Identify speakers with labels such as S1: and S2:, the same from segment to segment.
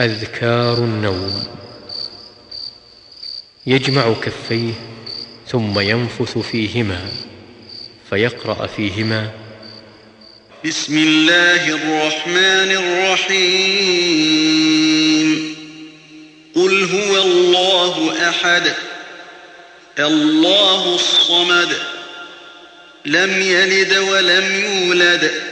S1: أذكار النوم. يجمع كفيه ثم ينفث فيهما فيقرأ فيهما.
S2: بسم الله الرحمن الرحيم. قل هو الله أحد الله الصمد لم يلد ولم يولد.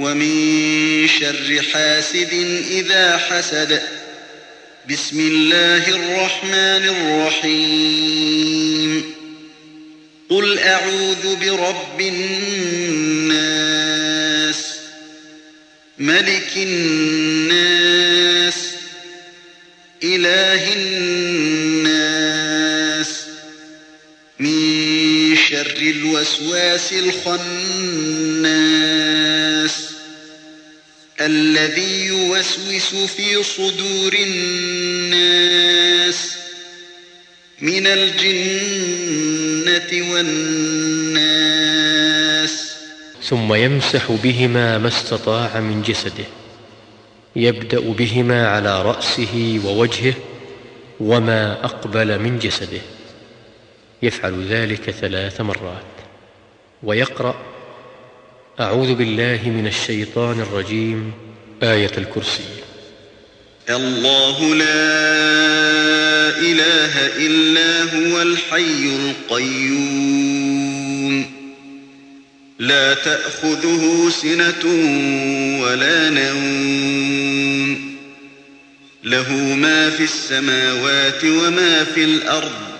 S2: ومن شر حاسد إذا حسد. بسم الله الرحمن الرحيم. قل أعوذ برب الناس ملك الناس إله الناس. من شر الوسواس الخناس. الذي يوسوس في صدور الناس من الجنة والناس.
S1: ثم يمسح بهما ما استطاع من جسده يبدأ بهما على رأسه ووجهه وما أقبل من جسده. يفعل ذلك ثلاث مرات ويقرأ أعوذ بالله من الشيطان الرجيم آية الكرسي.
S2: الله لا إله إلا هو الحي القيوم. لا تأخذه سنة ولا نوم. له ما في السماوات وما في الأرض.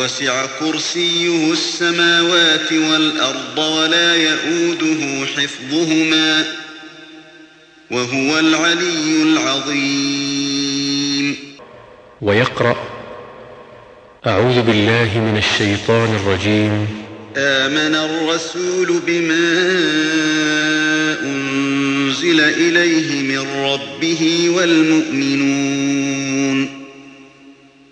S2: وسع كرسيه السماوات والأرض ولا يئوده حفظهما وهو العلي العظيم.
S1: ويقرأ أعوذ بالله من الشيطان الرجيم.
S2: آمن الرسول بما أنزل إليه من ربه والمؤمنون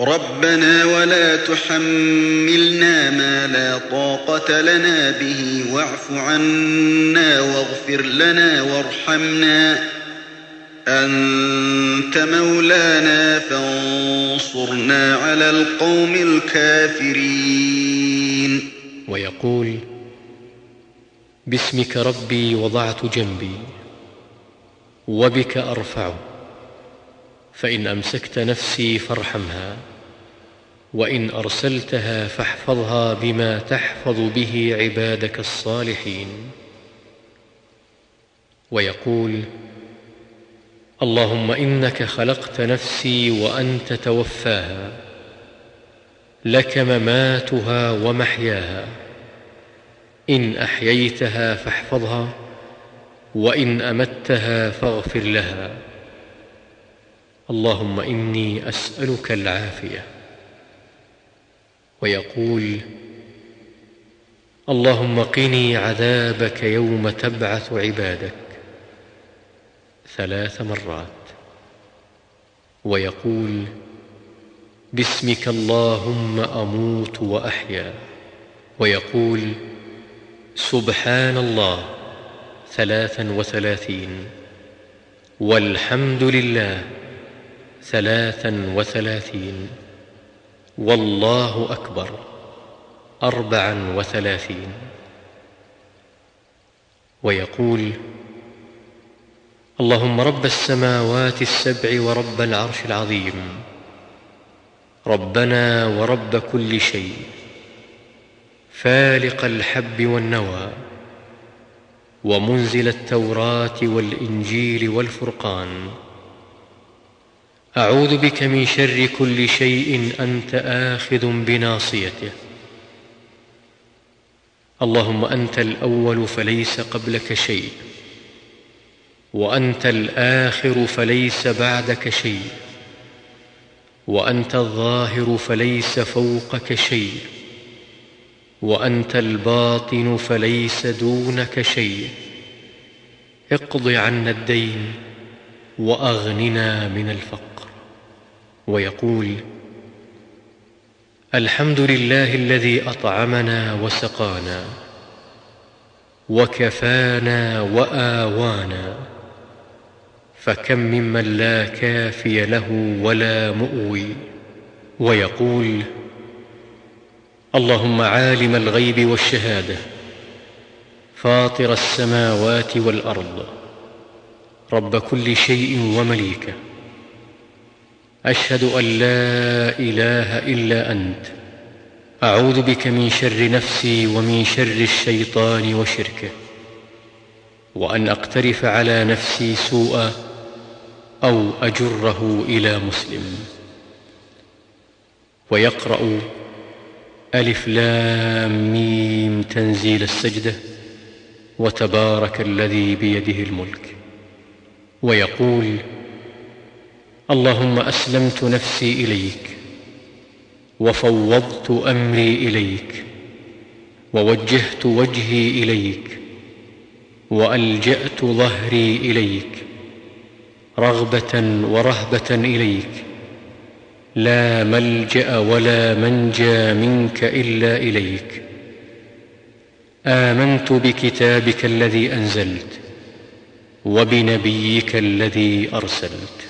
S2: ربنا ولا تحملنا ما لا طاقة لنا به واعف عنا واغفر لنا وارحمنا. أنت مولانا فانصرنا على القوم الكافرين.
S1: ويقول باسمك ربي وضعت جنبي وبك أرفعه فإن أمسكت نفسي فارحمها. وإن أرسلتها فاحفظها بما تحفظ به عبادك الصالحين. ويقول اللهم إنك خلقت نفسي وأنت توفاها لك مماتها ومحياها. إن أحييتها فاحفظها وإن أمتها فاغفر لها. اللهم إني أسألك العافية. ويقول اللهم قني عذابك يوم تبعث عبادك ثلاث مرات. ويقول باسمك اللهم أموت وأحيا. ويقول سبحان الله ثلاثا وثلاثين. والحمد لله ثلاثا وثلاثين. والله أكبر. أربعا وثلاثين. ويقول اللهم رب السماوات السبع ورب العرش العظيم. ربنا ورب كل شيء. فالق الحب والنوى. ومنزل التوراة والإنجيل والفرقان. أعوذ بك من شر كل شيء أنت آخذ بناصيته. اللهم أنت الأول فليس قبلك شيء وأنت الآخر فليس بعدك شيء وأنت الظاهر فليس فوقك شيء وأنت الباطن فليس دونك شيء. اقض عنا الدين وأغننا من الفقر. ويقول الحمد لله الذي أطعمنا وسقانا وكفانا وآوانا فكم ممن لا كافي له ولا مؤوي. ويقول اللهم عالم الغيب والشهادة فاطر السماوات والأرض رب كل شيء ومليكه. أشهد أن لا إله إلا أنت. أعوذ بك من شر نفسي ومن شر الشيطان وشركه. وأن أقترف على نفسي سوءا أو أجره إلى مسلم. ويقرأ ألف لام ميم تنزيل السجدة وتبارك الذي بيده الملك. ويقول اللهم أسلمت نفسي إليك وفوضت أمري إليك ووجهت وجهي إليك وألجأت ظهري إليك رغبة ورهبة إليك لا ملجأ ولا منجى منك إلا إليك. آمنت بكتابك الذي أنزلت وبنبيك الذي أرسلت.